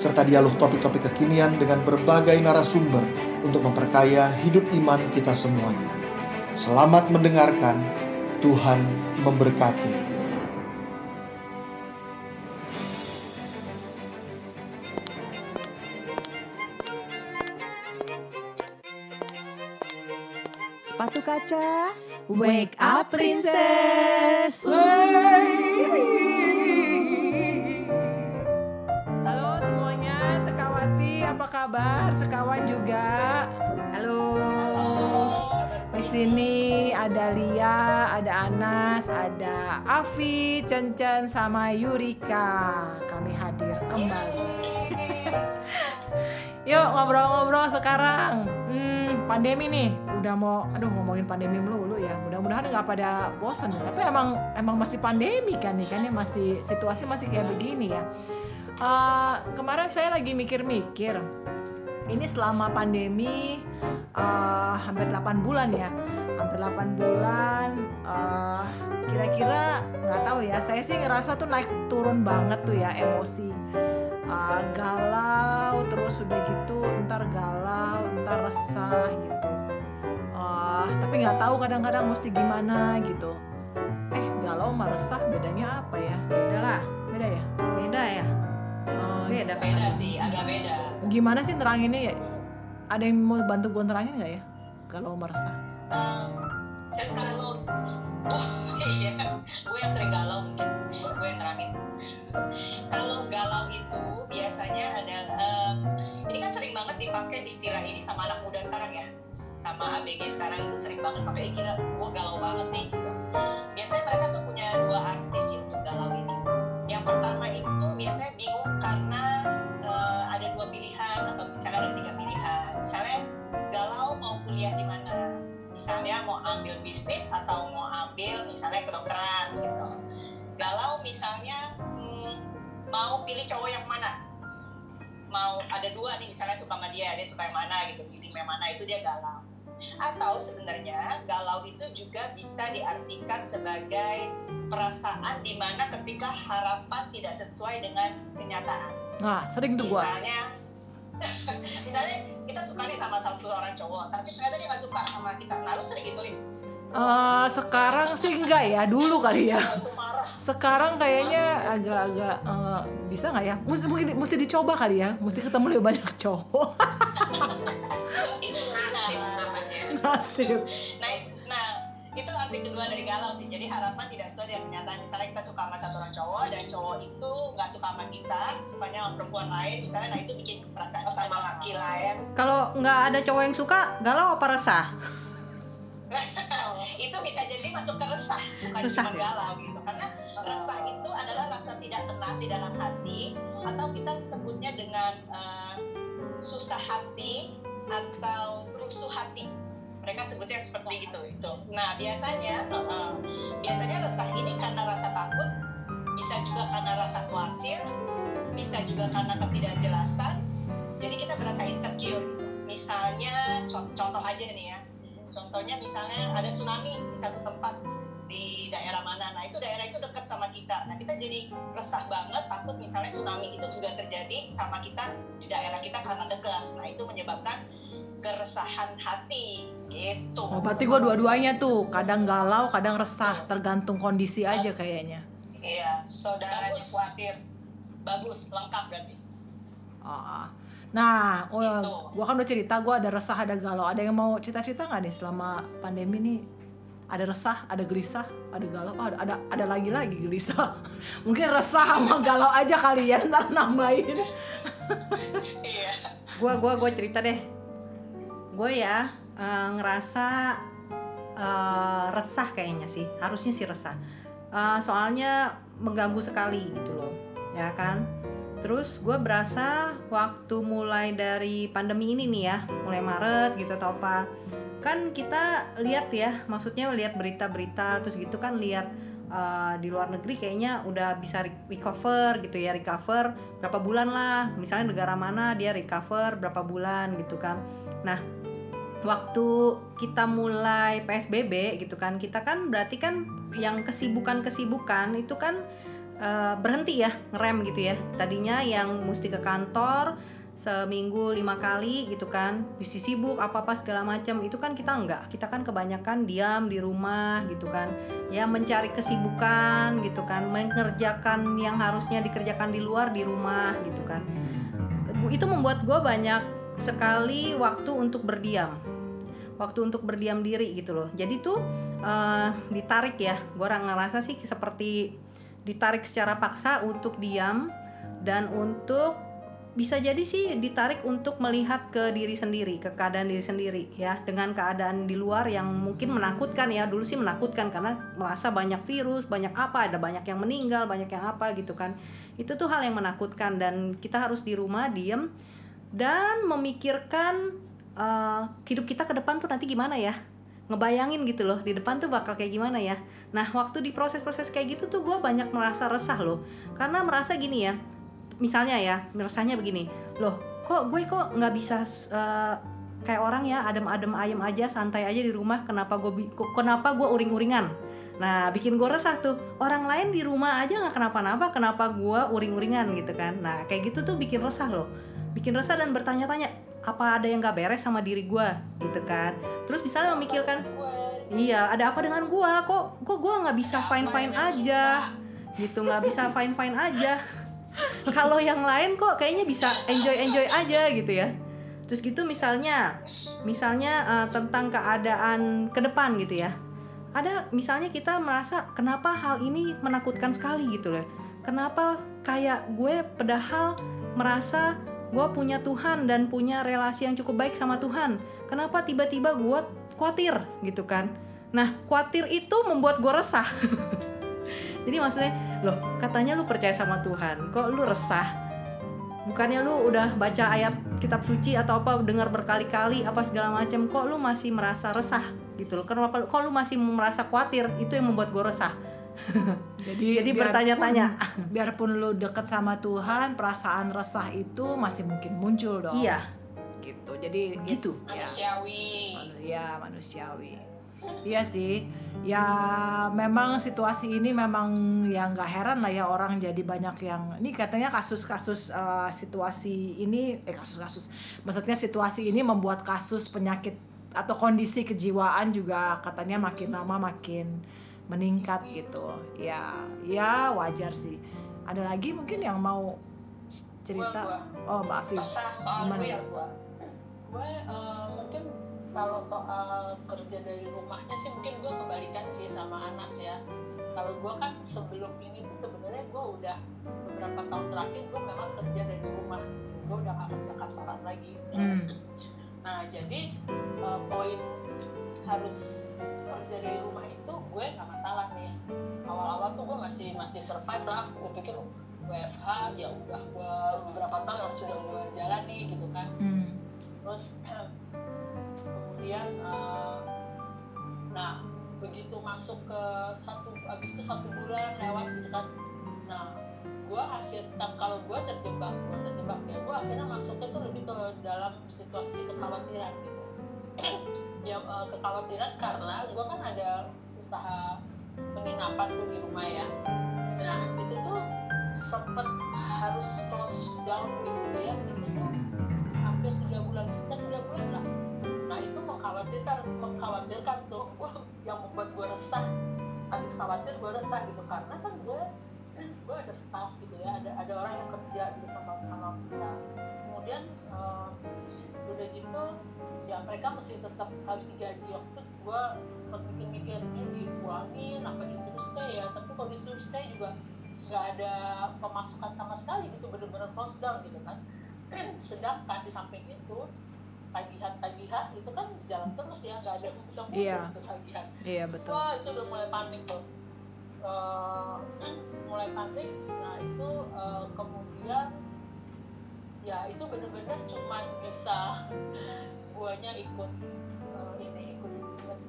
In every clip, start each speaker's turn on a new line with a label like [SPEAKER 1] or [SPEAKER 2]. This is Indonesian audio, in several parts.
[SPEAKER 1] serta dialog topik-topik kekinian dengan berbagai narasumber untuk memperkaya hidup iman kita semuanya. Selamat mendengarkan, Tuhan memberkati.
[SPEAKER 2] Sepatu kaca, wake up princess.
[SPEAKER 3] Halo apa kabar? Sekawan juga.
[SPEAKER 2] Halo.
[SPEAKER 3] Di sini ada Lia, ada Anas, ada Afi, Cencen, sama Yurika. Kami hadir kembali. Yuk ngobrol-ngobrol sekarang. Hmm, pandemi nih, udah mau, aduh ngomongin pandemi melulu ya. Mudah-mudahan nggak pada bosan. Tapi emang emang masih pandemi kan nih kan ya masih situasi masih kayak begini ya. Eh, kemarin saya lagi mikir-mikir. Ini selama pandemi eh, hampir 8 bulan ya. Hampir 8 bulan eh, kira-kira nggak tahu ya. Saya sih ngerasa tuh naik turun banget tuh ya emosi. Eh, galau terus udah gitu ntar galau ntar resah gitu Eh, tapi nggak tahu kadang-kadang mesti gimana gitu eh galau sama resah bedanya apa ya
[SPEAKER 2] Beda lah,
[SPEAKER 3] beda ya
[SPEAKER 2] Beda kan.
[SPEAKER 4] beda. sih agak beda.
[SPEAKER 3] Gimana sih neranginnya ya ada yang mau bantu gue nerangin nggak ya? Galau sama resah
[SPEAKER 4] Em, kan kalau oh iya. Gue yang sering galau mungkin. Gue yang terangin kalau galau itu biasanya ada em, ini kan sering banget dipakai istilah ini sama anak muda sekarang ya. Sama ABG sekarang itu sering banget pakai "Eh, gila. Gue galau banget nih kedokteran gitu. Galau misalnya hmm, mau pilih cowok yang mana? Mau ada dua nih misalnya suka sama dia dia suka yang mana gitu. Pilih yang mana itu dia galau. Atau sebenarnya galau itu juga bisa diartikan sebagai perasaan di mana ketika harapan tidak sesuai dengan kenyataan.
[SPEAKER 3] Nah sering tuh gue
[SPEAKER 4] misalnya misalnya kita suka nih sama satu orang cowok tapi ternyata dia nggak suka sama kita. Nah lu sering gitu
[SPEAKER 3] Eh, sekarang sih enggak ya dulu kali ya. Sekarang kayaknya agak-agak eh, bisa nggak ya? Mesti mungkin mesti dicoba kali ya. Mesti ketemu lebih banyak cowok.
[SPEAKER 4] Itu nasib namanya.
[SPEAKER 3] Nasib
[SPEAKER 4] nah, nah itu arti kedua dari galau sih. Jadi harapan tidak sesuai dengan kenyataan. Misalnya kita suka sama satu orang cowok dan cowok itu nggak suka sama kita sukanya sama perempuan lain misalnya nah itu bikin perasaan sama laki lain.
[SPEAKER 2] Kalau nggak ada cowok yang suka, galau apa resah?
[SPEAKER 4] itu bisa jadi masuk ke resah bukan
[SPEAKER 2] Resah,
[SPEAKER 4] cuma
[SPEAKER 2] ya?
[SPEAKER 4] galau gitu. Karena resah itu adalah rasa tidak tenang di dalam hati atau kita sebutnya dengan eh, susah hati atau rusuh hati. Mereka sebutnya seperti itu itu. Nah biasanya eh, biasanya resah ini karena rasa takut bisa juga karena rasa khawatir bisa juga karena ketidakjelasan. Jadi kita merasa insecure. Misalnya co- contoh aja nih ya contohnya misalnya ada tsunami di satu tempat di daerah mana. Nah itu daerah itu dekat sama kita. Nah kita jadi resah banget takut misalnya tsunami itu juga terjadi sama kita di daerah kita karena dekat. Nah itu menyebabkan keresahan hati. Gitu.
[SPEAKER 3] Oh, berarti gue dua-duanya tuh kadang galau kadang resah tergantung kondisi aja kayaknya.
[SPEAKER 4] Iya saudara khawatir bagus lengkap berarti.
[SPEAKER 3] Ah, Nah, oh,
[SPEAKER 4] Gitu.
[SPEAKER 3] gua kan udah cerita, gua ada resah, ada galau. Ada yang mau cerita-cerita nggak nih selama pandemi nih? Ada resah, ada gelisah, ada galau, oh, ada ada ada lagi lagi gelisah. Mungkin resah sama galau aja kali ya, ntar nambahin.
[SPEAKER 4] iya
[SPEAKER 2] Gua gua gua cerita deh. Gue ya eh, ngerasa eh, resah kayaknya sih. Harusnya sih resah. Eh, soalnya mengganggu sekali gitu loh. Ya kan? Terus gue berasa waktu mulai dari pandemi ini nih ya, mulai Maret gitu atau apa, kan kita lihat ya, maksudnya lihat berita-berita terus gitu kan lihat uh, di luar negeri kayaknya udah bisa re- recover gitu ya, recover berapa bulan lah, misalnya negara mana dia recover berapa bulan gitu kan. Nah waktu kita mulai PSBB gitu kan, kita kan berarti kan yang kesibukan-kesibukan itu kan eh, berhenti ya ngerem gitu ya. Tadinya yang mesti ke kantor seminggu lima kali gitu kan. Mesti sibuk apa apa segala macam. Itu kan kita enggak. Kita kan kebanyakan diam di rumah gitu kan. Ya mencari kesibukan gitu kan. Mengerjakan yang harusnya dikerjakan di luar di rumah gitu kan. Itu membuat gue banyak sekali waktu untuk berdiam. Waktu untuk berdiam diri gitu loh. Jadi tuh eh, ditarik ya. Gue orang ngerasa sih seperti ditarik secara paksa untuk diam dan untuk bisa jadi sih ditarik untuk melihat ke diri sendiri, ke keadaan diri sendiri ya, dengan keadaan di luar yang mungkin menakutkan ya. Dulu sih menakutkan karena merasa banyak virus, banyak apa, ada banyak yang meninggal, banyak yang apa gitu kan. Itu tuh hal yang menakutkan dan kita harus di rumah diem dan memikirkan eh, hidup kita ke depan tuh nanti gimana ya ngebayangin gitu loh di depan tuh bakal kayak gimana ya. Nah waktu di proses-proses kayak gitu tuh gue banyak merasa resah loh. Karena merasa gini ya misalnya ya merasanya begini. Loh kok gue kok nggak bisa eh, kayak orang ya adem-adem ayem aja santai aja di rumah kenapa gue kenapa gue uring-uringan? Nah bikin gue resah tuh. Orang lain di rumah aja nggak kenapa-napa kenapa gue uring-uringan gitu kan. Nah kayak gitu tuh bikin resah loh. Bikin resah dan bertanya-tanya apa ada yang nggak beres sama diri gue gitu kan. Terus misalnya memikirkan iya ada apa dengan gue kok kok gue nggak bisa fine fine aja? gitu nggak bisa fine fine aja. Kalau yang lain kok kayaknya bisa enjoy enjoy aja gitu ya. Terus gitu misalnya misalnya eh, tentang keadaan ke depan gitu ya. Ada misalnya kita merasa kenapa hal ini menakutkan sekali gitu loh. Kenapa kayak gue padahal merasa gue punya Tuhan dan punya relasi yang cukup baik sama Tuhan. Kenapa tiba-tiba gue khawatir? Gitu kan. Nah khawatir itu membuat gue resah. Jadi maksudnya loh katanya lu percaya sama Tuhan kok lu resah? Bukannya lu udah baca ayat kitab suci atau apa dengar berkali-kali apa segala macam kok lu masih merasa resah? Gitu loh. Kenapa kok lu masih merasa khawatir? Itu yang membuat gue resah
[SPEAKER 3] Jadi,
[SPEAKER 2] Jadi
[SPEAKER 3] biarpun-
[SPEAKER 2] bertanya-tanya.
[SPEAKER 3] Biarpun lu deket sama Tuhan, perasaan resah itu masih mungkin muncul dong.
[SPEAKER 2] iya
[SPEAKER 3] Gitu. Jadi
[SPEAKER 2] Gitu.
[SPEAKER 3] Ya,
[SPEAKER 5] manusiawi
[SPEAKER 3] manu- ya manusiawi. Iya sih. Ya memang situasi ini memang yang nggak heran lah ya orang jadi banyak yang ini katanya kasus-kasus eh, situasi ini eh kasus-kasus maksudnya situasi ini membuat kasus penyakit atau kondisi kejiwaan juga katanya makin lama makin meningkat gitu. Ya, ya wajar sih. Ada lagi mungkin yang mau cerita? Oh, Mbak Afi.
[SPEAKER 5] resah soal
[SPEAKER 3] Gimana,
[SPEAKER 5] gue ya
[SPEAKER 3] Mbak?
[SPEAKER 5] gue gue eh, mungkin kalau soal kerja dari rumahnya sih mungkin gue kebalikan sih sama Anas ya kalau gue kan sebelum ini tuh sebenarnya gue udah beberapa tahun terakhir gue memang kerja dari rumah gue udah gak kerja kantoran lagi
[SPEAKER 3] Hmm.
[SPEAKER 5] nah jadi eh, poin harus kerja dari rumah itu gue nggak masalah nih. Awal-awal tuh gue masih masih survive lah. Gue pikir WFH ya udah gue beberapa tahun sudah gue jalani gitu kan.
[SPEAKER 3] Hmm.
[SPEAKER 5] terus kemudian eh, nah begitu masuk ke satu habis itu satu bulan lewat gitu kan. Nah gue akhir kalau gue terjebak gue terjebak ya gue akhirnya masuknya tuh lebih ke dalam situasi kekhawatiran gitu ya eh, kekhawatiran karena gue kan ada usaha penginapan tuh di rumah ya. Nah itu tuh sempet harus close down gitu ya. Tuh hampir tiga bulan sekitar tiga bulan lah. Nah itu mengkhawatirkan mengkhawatirkan tuh wah yang membuat gue resah. Habis khawatir gue resah gitu. Karena kan gue gue ada staff gitu ya. Ada ada orang yang kerja gitu sama sama kita. Kemudian eh, udah gitu tetap harus digaji. Waktu gue sempat mikir-mikir ini dikurangin apa disuruh stay ya? Tapi kalau disuruh stay juga nggak ada pemasukan sama sekali gitu bener-bener close down gitu kan. Sedangkan di samping itu tagihan-tagihan itu kan jalan terus ya nggak ada bisa
[SPEAKER 3] Iya.
[SPEAKER 5] tagihan.
[SPEAKER 3] Iya betul.
[SPEAKER 5] wah itu udah mulai panik tuh. Eh, mulai panik. Nah itu eh, kemudian ya itu bener-bener cuman bisa guanya ikut eh, ini ikut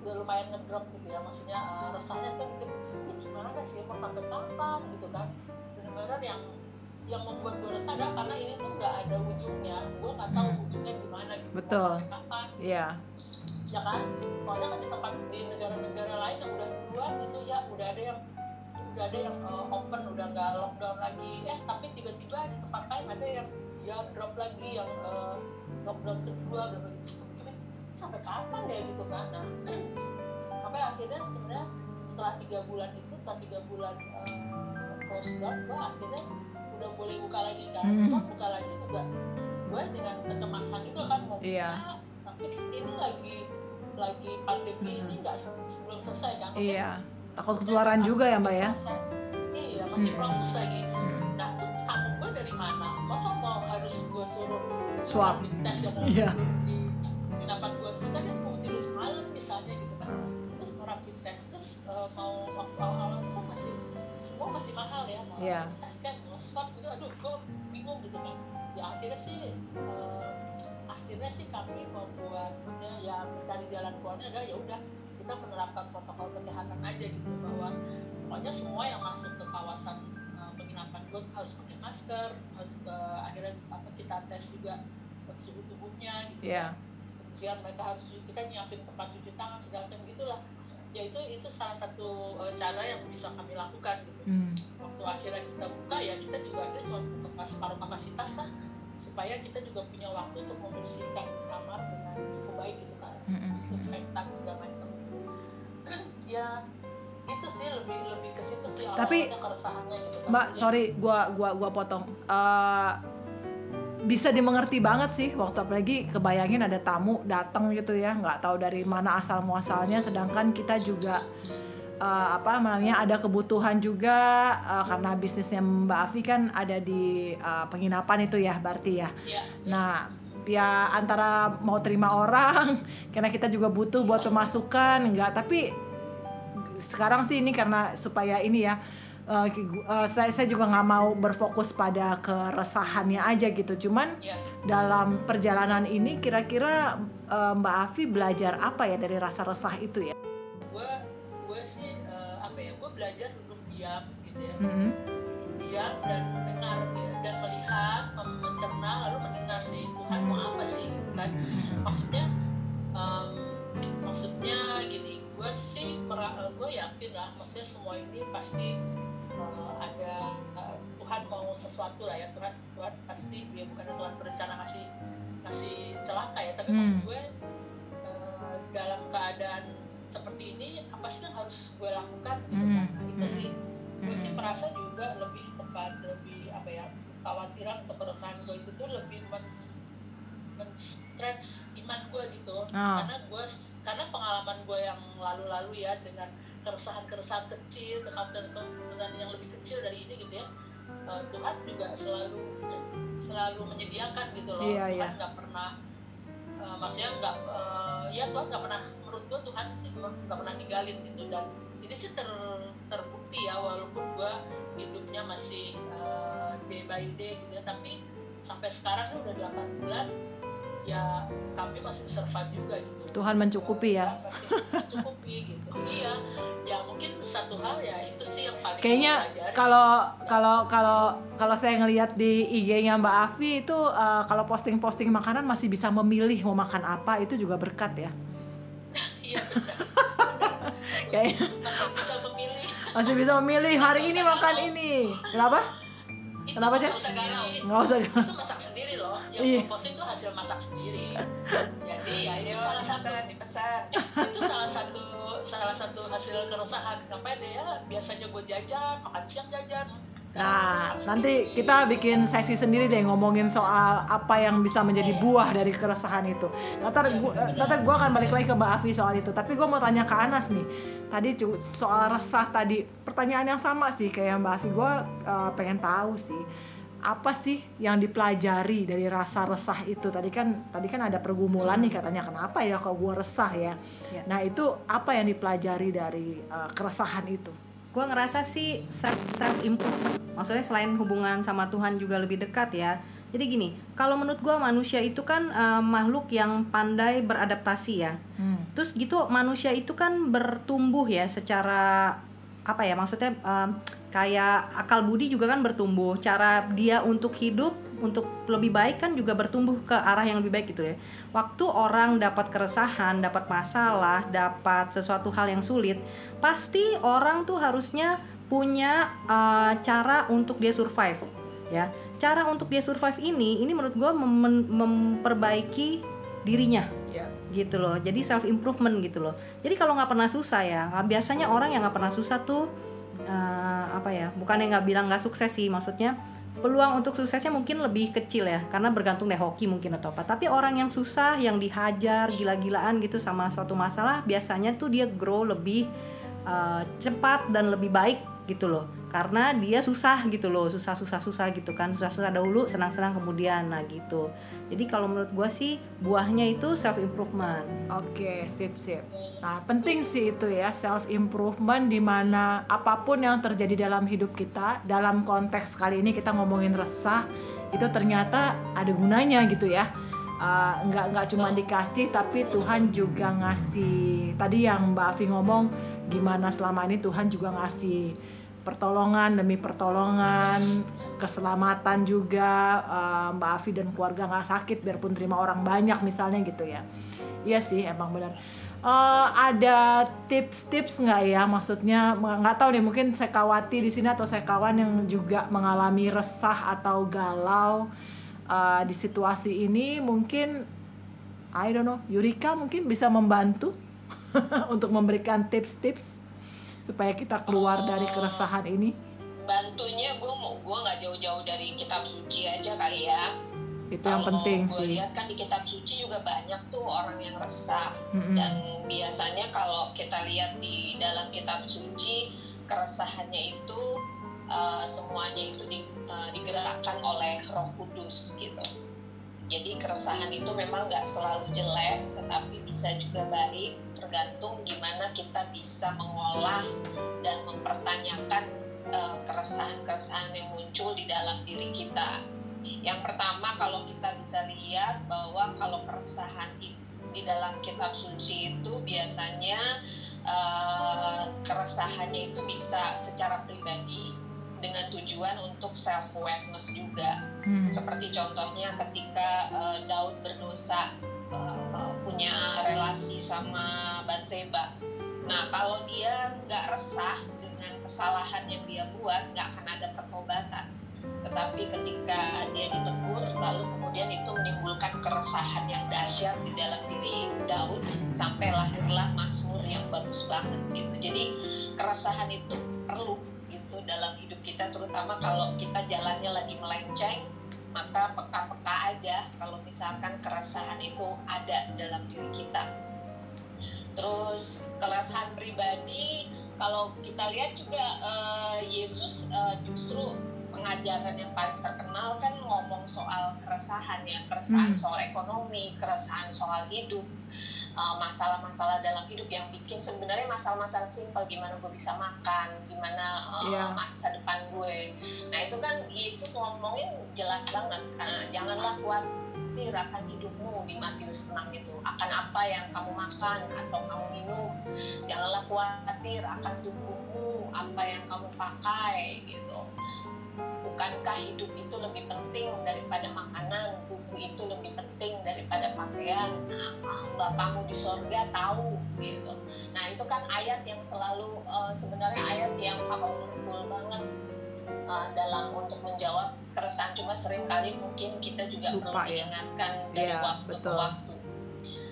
[SPEAKER 5] udah lumayan ngedrop gitu ya maksudnya eh, resahnya tuh mungkin ini gimana sih mau sampai kapan gitu kan bener-bener yang yang membuat gue resah adalah karena ini tuh nggak ada ujungnya gue nggak tahu
[SPEAKER 3] Hmm.
[SPEAKER 5] ujungnya gimana gitu
[SPEAKER 3] Betul. Iya.
[SPEAKER 5] ya kan soalnya kan di tempat di negara-negara lain yang udah duluan itu ya udah ada yang udah ada yang uh, open udah nggak lockdown lagi eh tapi tiba-tiba di tempat lain ada yang ya drop lagi yang uh, lockdown kedua begitu sampai kapan ya gitu kan nah sampai akhirnya sebenarnya setelah tiga bulan itu setelah tiga bulan uh, close down gua akhirnya udah boleh buka lagi kan
[SPEAKER 3] Hmm.
[SPEAKER 5] Cuma buka lagi juga gue dengan kecemasan juga kan mau buka tapi ini lagi lagi pandemi
[SPEAKER 3] Hmm.
[SPEAKER 5] ini nggak se- belum selesai kan
[SPEAKER 3] Iya. Takut ketularan juga ya mbak ya.
[SPEAKER 5] iya masih
[SPEAKER 3] Hmm.
[SPEAKER 5] proses lagi
[SPEAKER 3] Hmm.
[SPEAKER 5] nah terus tanggung gue dari mana masa mau harus gue suruh
[SPEAKER 3] Swab.
[SPEAKER 5] yang test kan swab gitu aduh gue bingung gitu kan ya. Akhirnya sih eh, akhirnya sih kami membuat maksudnya ya mencari jalan keluarnya adalah ya udah kita menerapkan protokol kesehatan aja gitu. Bahwa pokoknya semua yang masuk ke kawasan eh, penginapan gue harus pakai masker harus ke akhirnya apa kita tes juga suhu tubuhnya gitu
[SPEAKER 3] Iya.
[SPEAKER 5] Kemudian mereka harus kita nyiapin tempat cuci tangan segala macam gitulah ya itu itu salah satu eh, cara yang bisa kami lakukan gitu
[SPEAKER 3] Hmm.
[SPEAKER 5] waktu akhirnya kita buka ya kita juga ada cuma buka separuh kapasitas lah supaya kita juga punya waktu untuk membersihkan kamar dengan cukup baik gitu kan disinfektan segala macam ya itu sih lebih lebih ke situ sih
[SPEAKER 3] Tapi,
[SPEAKER 5] keresahannya gitu.
[SPEAKER 3] Mbak, sorry, gua gua gua potong. Eh, bisa dimengerti banget sih waktu apalagi kebayangin ada tamu datang gitu ya nggak tahu dari mana asal muasalnya sedangkan kita juga eh, apa namanya ada kebutuhan juga eh, karena bisnisnya Mbak Afi kan ada di eh, penginapan itu ya berarti ya
[SPEAKER 5] ya,
[SPEAKER 3] Nah, ya antara mau terima orang, karena kita juga butuh buat pemasukan, enggak. Tapi sekarang sih ini karena supaya ini ya, gu- eh, saya saya juga nggak mau berfokus pada keresahannya aja gitu. Cuman
[SPEAKER 5] ya.
[SPEAKER 3] dalam perjalanan ini kira-kira eh, Mbak Afi belajar apa ya dari rasa resah itu ya?
[SPEAKER 5] gue gue sih eh, apa ya gue belajar untuk diam gitu ya
[SPEAKER 3] Mm-mm.
[SPEAKER 5] diam dan mendengar gitu, dan melihat mencerna lalu mendengar sih Tuhan mau apa sih gitu kan maksudnya em, maksudnya gini gue sih gue yakin lah maksudnya semua ini pasti sesuatu lah ya Tuhan Tuhan pasti ya bukan Tuhan berencana ngasih ngasih celaka ya tapi
[SPEAKER 3] Hmm.
[SPEAKER 5] maksud gue eh, dalam keadaan seperti ini apa sih yang harus gue lakukan gitu kan
[SPEAKER 3] Hmm.
[SPEAKER 5] itu sih gue sih
[SPEAKER 3] Hmm.
[SPEAKER 5] merasa juga lebih tepat lebih apa ya khawatiran atau keresahan gue itu tuh lebih men, men-stretch iman gue gitu
[SPEAKER 3] Ah.
[SPEAKER 5] karena gue karena pengalaman gue yang lalu-lalu ya dengan keresahan-keresahan kecil kekhawatiran yang lebih kecil dari ini gitu ya eh, Tuhan juga selalu selalu menyediakan gitu loh.
[SPEAKER 3] Iya,
[SPEAKER 5] Tuhan
[SPEAKER 3] iya.
[SPEAKER 5] nggak pernah eh, maksudnya nggak eh, ya Tuhan nggak pernah menurut gue Tuhan sih nggak pernah ninggalin gitu. Dan ini sih ter, terbukti ya walaupun gue hidupnya masih eh, day by day gitu ya. Tapi sampai sekarang udah 8 bulan ya kami masih survive juga gitu
[SPEAKER 3] Tuhan mencukupi ya.
[SPEAKER 5] Mencukupi gitu iya ya mungkin satu hal ya itu sih yang paling
[SPEAKER 3] Kayaknya kalau kalau kalau kalau saya ngelihat di IG-nya Mbak Afi itu eh, kalau posting-posting makanan masih bisa memilih mau makan apa itu juga berkat ya.
[SPEAKER 5] iya benar
[SPEAKER 3] Kayak
[SPEAKER 5] masih bisa memilih
[SPEAKER 3] masih bisa memilih hari ini makan ini. Kenapa?
[SPEAKER 5] Itu
[SPEAKER 3] Kenapa, Cek?
[SPEAKER 5] nggak usah galau
[SPEAKER 3] Nggak usah.
[SPEAKER 5] itu masak sendiri loh yang
[SPEAKER 3] Iya.
[SPEAKER 5] gue posting itu hasil masak sendiri jadi ya itu
[SPEAKER 6] Ayo
[SPEAKER 5] salah satu
[SPEAKER 6] dipesan, dipesan.
[SPEAKER 5] itu salah satu salah satu hasil keresahan ngapain deh ya biasanya gue jajan makan siang jajan
[SPEAKER 3] Nah, nanti kita bikin sesi sendiri deh ngomongin soal apa yang bisa menjadi buah dari keresahan itu. Ntar gua, ntar gua akan balik lagi ke Mbak Afi soal itu. Tapi gua mau tanya ke Anas nih. Tadi soal resah tadi, pertanyaan yang sama sih kayak Mbak Afi. Gua eh, pengen tahu sih apa sih yang dipelajari dari rasa resah itu tadi kan tadi kan ada pergumulan nih katanya kenapa ya kalau gua resah ya
[SPEAKER 2] Ya.
[SPEAKER 3] nah itu apa yang dipelajari dari eh, keresahan itu
[SPEAKER 2] gue ngerasa sih self self improve maksudnya selain hubungan sama Tuhan juga lebih dekat ya Jadi gini, kalau menurut gua manusia itu kan eh, makhluk yang pandai beradaptasi ya.
[SPEAKER 3] Hmm.
[SPEAKER 2] Terus gitu manusia itu kan bertumbuh ya secara apa ya maksudnya em, kayak akal budi juga kan bertumbuh. Cara dia untuk hidup untuk lebih baik kan juga bertumbuh ke arah yang lebih baik gitu ya. Waktu orang dapat keresahan, dapat masalah, dapat sesuatu hal yang sulit, pasti orang tuh harusnya punya eh, cara untuk dia survive ya. Cara untuk dia survive ini ini menurut gua mem- memperbaiki dirinya
[SPEAKER 3] Ya.
[SPEAKER 2] gitu loh jadi self improvement gitu loh jadi kalau nggak pernah susah ya biasanya orang yang nggak pernah susah tuh eh, apa ya bukannya nggak bilang nggak sukses sih maksudnya peluang untuk suksesnya mungkin lebih kecil ya karena bergantung deh hoki mungkin atau apa. Tapi orang yang susah yang dihajar gila-gilaan gitu sama suatu masalah biasanya tuh dia grow lebih eh, cepat dan lebih baik gitu loh karena dia susah gitu loh susah susah susah gitu kan susah susah dahulu senang senang kemudian nah gitu jadi kalau menurut gua sih buahnya itu self improvement
[SPEAKER 3] Oke, sip sip. Nah, penting sih itu ya self improvement di mana apa pun yang terjadi dalam hidup kita, dalam konteks kali ini kita ngomongin resah, itu ternyata ada gunanya gitu ya. Uh, nggak nggak cuma dikasih tapi Tuhan juga ngasih tadi yang Mbak Afi ngomong gimana selama ini Tuhan juga ngasih pertolongan demi pertolongan keselamatan juga uh, Mbak Afi dan keluarga nggak sakit biarpun terima orang banyak misalnya gitu ya Iya sih emang benar. Eh, ada tips-tips nggak ya? Maksudnya nggak tahu nih mungkin sekawati di sini atau sekawan yang juga mengalami resah atau galau eh, di situasi ini mungkin I don't know Yurika mungkin bisa membantu untuk memberikan tips-tips supaya kita keluar dari keresahan ini.
[SPEAKER 6] bantunya gue mau gue nggak jauh-jauh dari kitab suci aja kali ya
[SPEAKER 3] Itu yang
[SPEAKER 6] Kalau
[SPEAKER 3] penting
[SPEAKER 6] gue
[SPEAKER 3] sih.
[SPEAKER 6] lihat kan di kitab suci juga banyak tuh orang yang resah
[SPEAKER 3] Mm-mm.
[SPEAKER 6] dan biasanya kalau kita lihat di dalam kitab suci keresahannya itu uh, semuanya itu di- uh, digerakkan oleh Roh Kudus gitu. Jadi keresahan itu memang nggak selalu jelek, tetapi bisa juga baik, tergantung gimana kita bisa mengolah dan mempertanyakan uh, keresahan-keresahan yang muncul di dalam diri kita. Yang pertama kalau kita bisa lihat bahwa kalau keresahan di dalam kitab suci itu biasanya eh, keresahannya itu bisa secara pribadi dengan tujuan untuk self awareness juga.
[SPEAKER 3] Hmm.
[SPEAKER 6] Seperti contohnya ketika eh, Daud berdosa eh, punya relasi sama Batseba. Nah kalau dia nggak resah dengan kesalahan yang dia buat, nggak akan ada pertobatan. Tetapi ketika dia ditegur, lalu kemudian itu menimbulkan keresahan yang dahsyat di dalam diri Daud sampai lahirlah Mazmur yang bagus banget gitu. Jadi keresahan itu perlu dalam hidup kita, terutama kalau kita jalannya lagi melenceng, maka peka-peka aja kalau misalkan keresahan itu ada dalam diri kita. Terus keresahan pribadi, kalau kita lihat juga eh, Yesus eh, justru pengajaran yang paling terkenal kan ngomong soal keresahan ya, keresahan
[SPEAKER 3] Hmm.
[SPEAKER 6] soal ekonomi, keresahan soal hidup, eh, masalah-masalah dalam hidup yang bikin sebenarnya masalah-masalah simpel gimana gue bisa makan, gimana eh,
[SPEAKER 3] Iya.
[SPEAKER 6] masa depan gue. Nah itu kan Yesus ngomongin jelas banget, eh, janganlah khawatir akan hidupmu di Matius 6 itu akan apa yang kamu makan atau kamu minum janganlah khawatir akan tubuhmu apa yang kamu pakai gitu bukankah hidup itu lebih penting daripada makanan? Tubuh itu lebih penting daripada pakaian. Nah, bapakmu di sorga tahu gitu. Nah itu kan ayat yang selalu eh, sebenarnya ayat yang powerful banget eh, dalam untuk menjawab keresahan. Cuma sering kali mungkin kita juga
[SPEAKER 3] Lupa
[SPEAKER 6] belum
[SPEAKER 3] ya.
[SPEAKER 6] diingatkan dari
[SPEAKER 3] Iya,
[SPEAKER 6] waktu ke
[SPEAKER 3] betul.
[SPEAKER 6] waktu.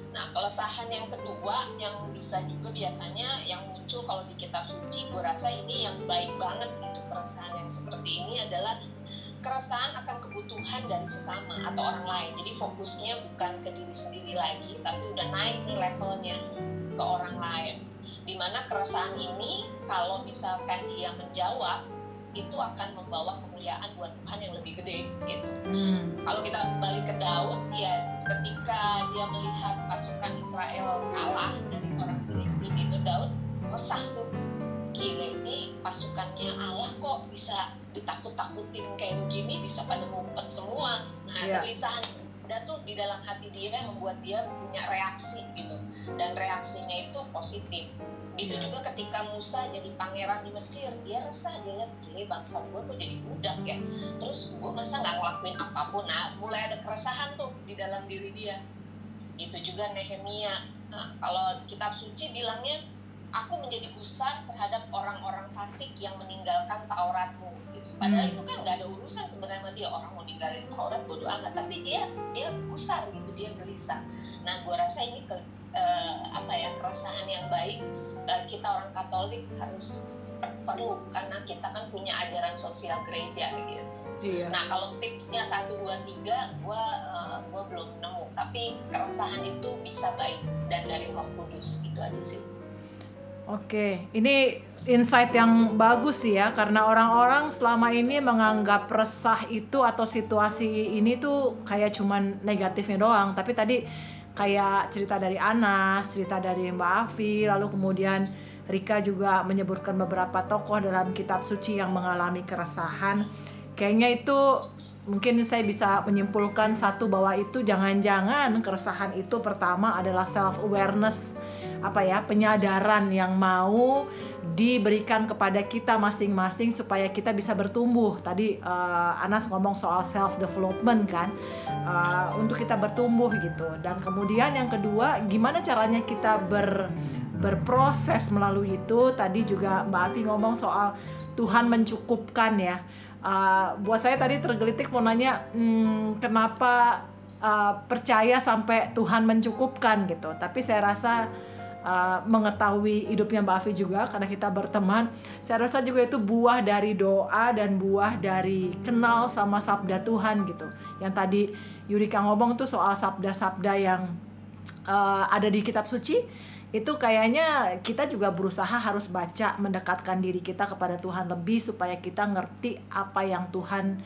[SPEAKER 6] Nah, keresahan yang kedua yang bisa juga biasanya yang muncul kalau di kitab suci, gue rasa ini yang baik banget gitu keresahan yang seperti ini adalah keresahan akan kebutuhan dari sesama atau orang lain. Jadi fokusnya bukan ke diri sendiri lagi, tapi udah naik nih levelnya ke orang lain. Di mana keresahan ini kalau misalkan dia menjawab itu akan membawa kemuliaan buat Tuhan yang lebih gede gitu
[SPEAKER 3] Hmm.
[SPEAKER 6] kalau kita balik ke Daud ya ketika dia melihat pasukan Israel kalah dari orang Filistin itu Daud resah tuh gila ini pasukannya Allah kok bisa ditakut-takutin kayak begini bisa pada ngumpet semua. Nah
[SPEAKER 3] Iya.
[SPEAKER 6] kegelisahan ada tuh di dalam hati dia yang membuat dia punya reaksi gitu. Dan reaksinya itu positif. Itu
[SPEAKER 3] Iya.
[SPEAKER 6] juga ketika Musa jadi pangeran di Mesir dia resah. Dia lihat gile bangsa gue kok jadi budak ya? Terus gue masa nggak ngelakuin apa pun. Nah mulai ada keresahan tuh di dalam diri dia. Itu juga Nehemia. Nah, kalau kitab suci bilangnya aku menjadi gusar terhadap orang-orang fasik yang meninggalkan Tauratmu gitu. padahal
[SPEAKER 3] Hmm.
[SPEAKER 6] itu kan nggak ada urusan sebenarnya sama dia orang mau ninggalin Taurat bodo amat tapi dia dia gusar gitu dia gelisah nah gue rasa ini ke, eh, apa ya keresahan yang baik dan kita orang Katolik harus perlu karena kita kan punya ajaran sosial gereja gitu
[SPEAKER 3] Iya.
[SPEAKER 6] Nah kalau tipsnya satu dua tiga, gua eh, gua belum nemu. Tapi keresahan itu bisa baik dan dari Roh Kudus itu aja sih.
[SPEAKER 3] Oke, ini insight yang bagus sih ya karena orang-orang selama ini menganggap resah itu atau situasi ini tuh kayak cuman negatifnya doang. Tapi tadi kayak cerita dari Anas, cerita dari Mbak Afi, lalu kemudian Rika juga menyebutkan beberapa tokoh dalam kitab suci yang mengalami keresahan. Kayaknya itu mungkin saya bisa menyimpulkan satu bahwa itu jangan-jangan keresahan itu pertama adalah self awareness apa ya penyadaran yang mau diberikan kepada kita masing-masing supaya kita bisa bertumbuh. Tadi eh, Anas ngomong soal self development kan eh, untuk kita bertumbuh gitu. Dan kemudian yang kedua gimana caranya kita ber berproses melalui itu? Tadi juga Mbak Afi ngomong soal Tuhan mencukupkan ya. Uh, buat saya tadi tergelitik mau nanya hmm, kenapa uh, percaya sampai Tuhan mencukupkan gitu. Tapi saya rasa uh, mengetahui hidupnya Mbak Afi juga karena kita berteman. Saya rasa juga itu buah dari doa dan buah dari kenal sama sabda Tuhan gitu. Yang tadi Yurika ngomong tuh soal sabda-sabda yang uh, ada di kitab suci itu kayaknya kita juga berusaha harus baca mendekatkan diri kita kepada Tuhan lebih supaya kita ngerti apa yang Tuhan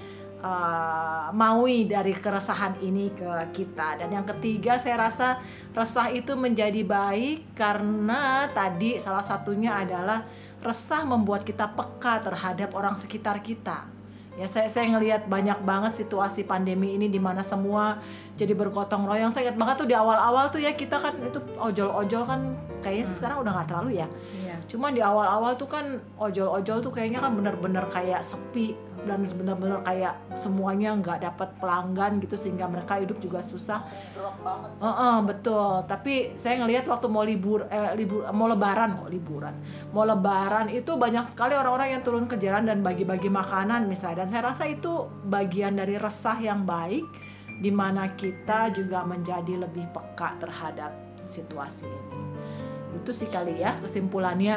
[SPEAKER 3] uh, maui dari keresahan ini ke kita. Dan yang ketiga saya rasa resah itu menjadi baik karena tadi salah satunya adalah resah membuat kita peka terhadap orang sekitar kita. Ya saya saya ngelihat banyak banget situasi pandemi ini di mana semua jadi bergotong royong. Saya ingat banget tuh di awal-awal tuh ya kita kan itu ojol-ojol kan kayaknya sih sekarang udah nggak terlalu ya.
[SPEAKER 2] Iya.
[SPEAKER 3] cuman di awal-awal tuh kan ojol-ojol tuh kayaknya kan bener-bener kayak sepi dan bener-bener kayak semuanya nggak dapat pelanggan gitu sehingga mereka hidup juga susah
[SPEAKER 6] banget.
[SPEAKER 3] Heeh, betul. Tapi saya ngelihat waktu mau libur eh, libur mau lebaran kok liburan. Mau lebaran itu banyak sekali orang-orang yang turun ke jalan dan bagi-bagi makanan misalnya. Dan saya rasa itu bagian dari resah yang baik di mana kita juga menjadi lebih peka terhadap situasi ini. Itu sih kali ya kesimpulannya.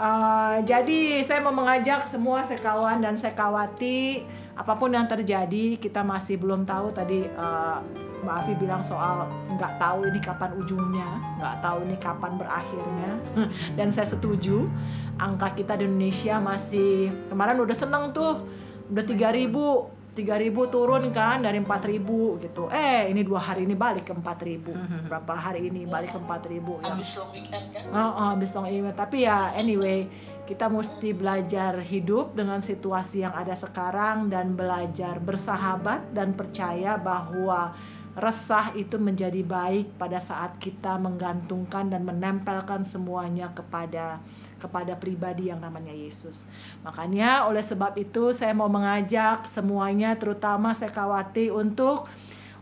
[SPEAKER 3] Uh, jadi saya mau mengajak semua sekawan dan sekawati apa pun yang terjadi kita masih belum tahu tadi uh, Mbak Afi bilang soal nggak tahu ini kapan ujungnya, nggak tahu ini kapan berakhirnya. Dan saya setuju, angka kita di Indonesia masih kemarin udah seneng tuh, udah 3000 3000 turun kan dari 4000 gitu. Eh ini dua hari ini balik ke 4000 Berapa hari ini balik ke 4000 yang
[SPEAKER 6] Habis long weekend kan.
[SPEAKER 3] Oh, oh, habis long email. Tapi ya anyway, kita mesti belajar hidup dengan situasi yang ada sekarang dan belajar bersahabat dan percaya bahwa resah itu menjadi baik pada saat kita menggantungkan dan menempelkan semuanya kepada kepada pribadi yang namanya Yesus. Makanya oleh sebab itu saya mau mengajak semuanya terutama Sekawati untuk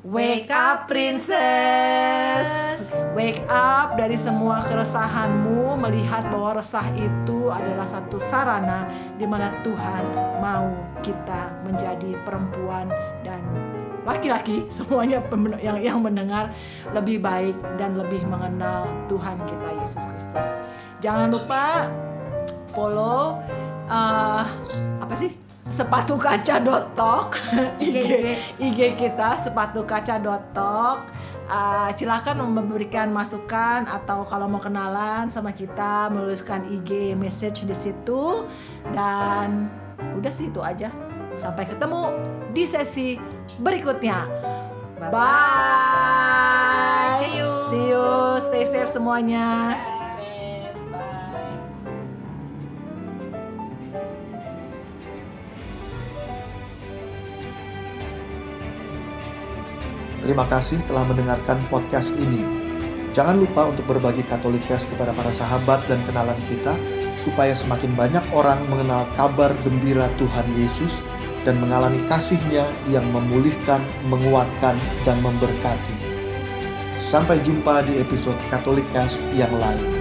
[SPEAKER 3] Wake up princess Wake up dari semua keresahanmu Melihat bahwa resah itu adalah satu sarana di mana Tuhan mau kita menjadi perempuan dan laki-laki semuanya yang yang mendengar lebih baik dan lebih mengenal Tuhan kita Yesus Kristus. Jangan lupa follow uh, apa sih? sepatu kaca tok IG, IG kita sepatu kaca tok Uh, silakan memberikan masukan atau kalau mau kenalan sama kita menuliskan IG message di situ. Dan udah sih itu aja Sampai ketemu di sesi berikutnya.
[SPEAKER 2] Bye.
[SPEAKER 3] Bye.
[SPEAKER 2] See you.
[SPEAKER 3] See you. Stay safe semuanya.
[SPEAKER 1] Terima kasih telah mendengarkan podcast ini. Jangan lupa untuk berbagi katolikas kepada para sahabat dan kenalan kita, supaya semakin banyak orang mengenal kabar gembira Tuhan Yesus dan mengalami kasih-Nya yang memulihkan, menguatkan, dan memberkati. Sampai jumpa di episode Katolikas yang lain.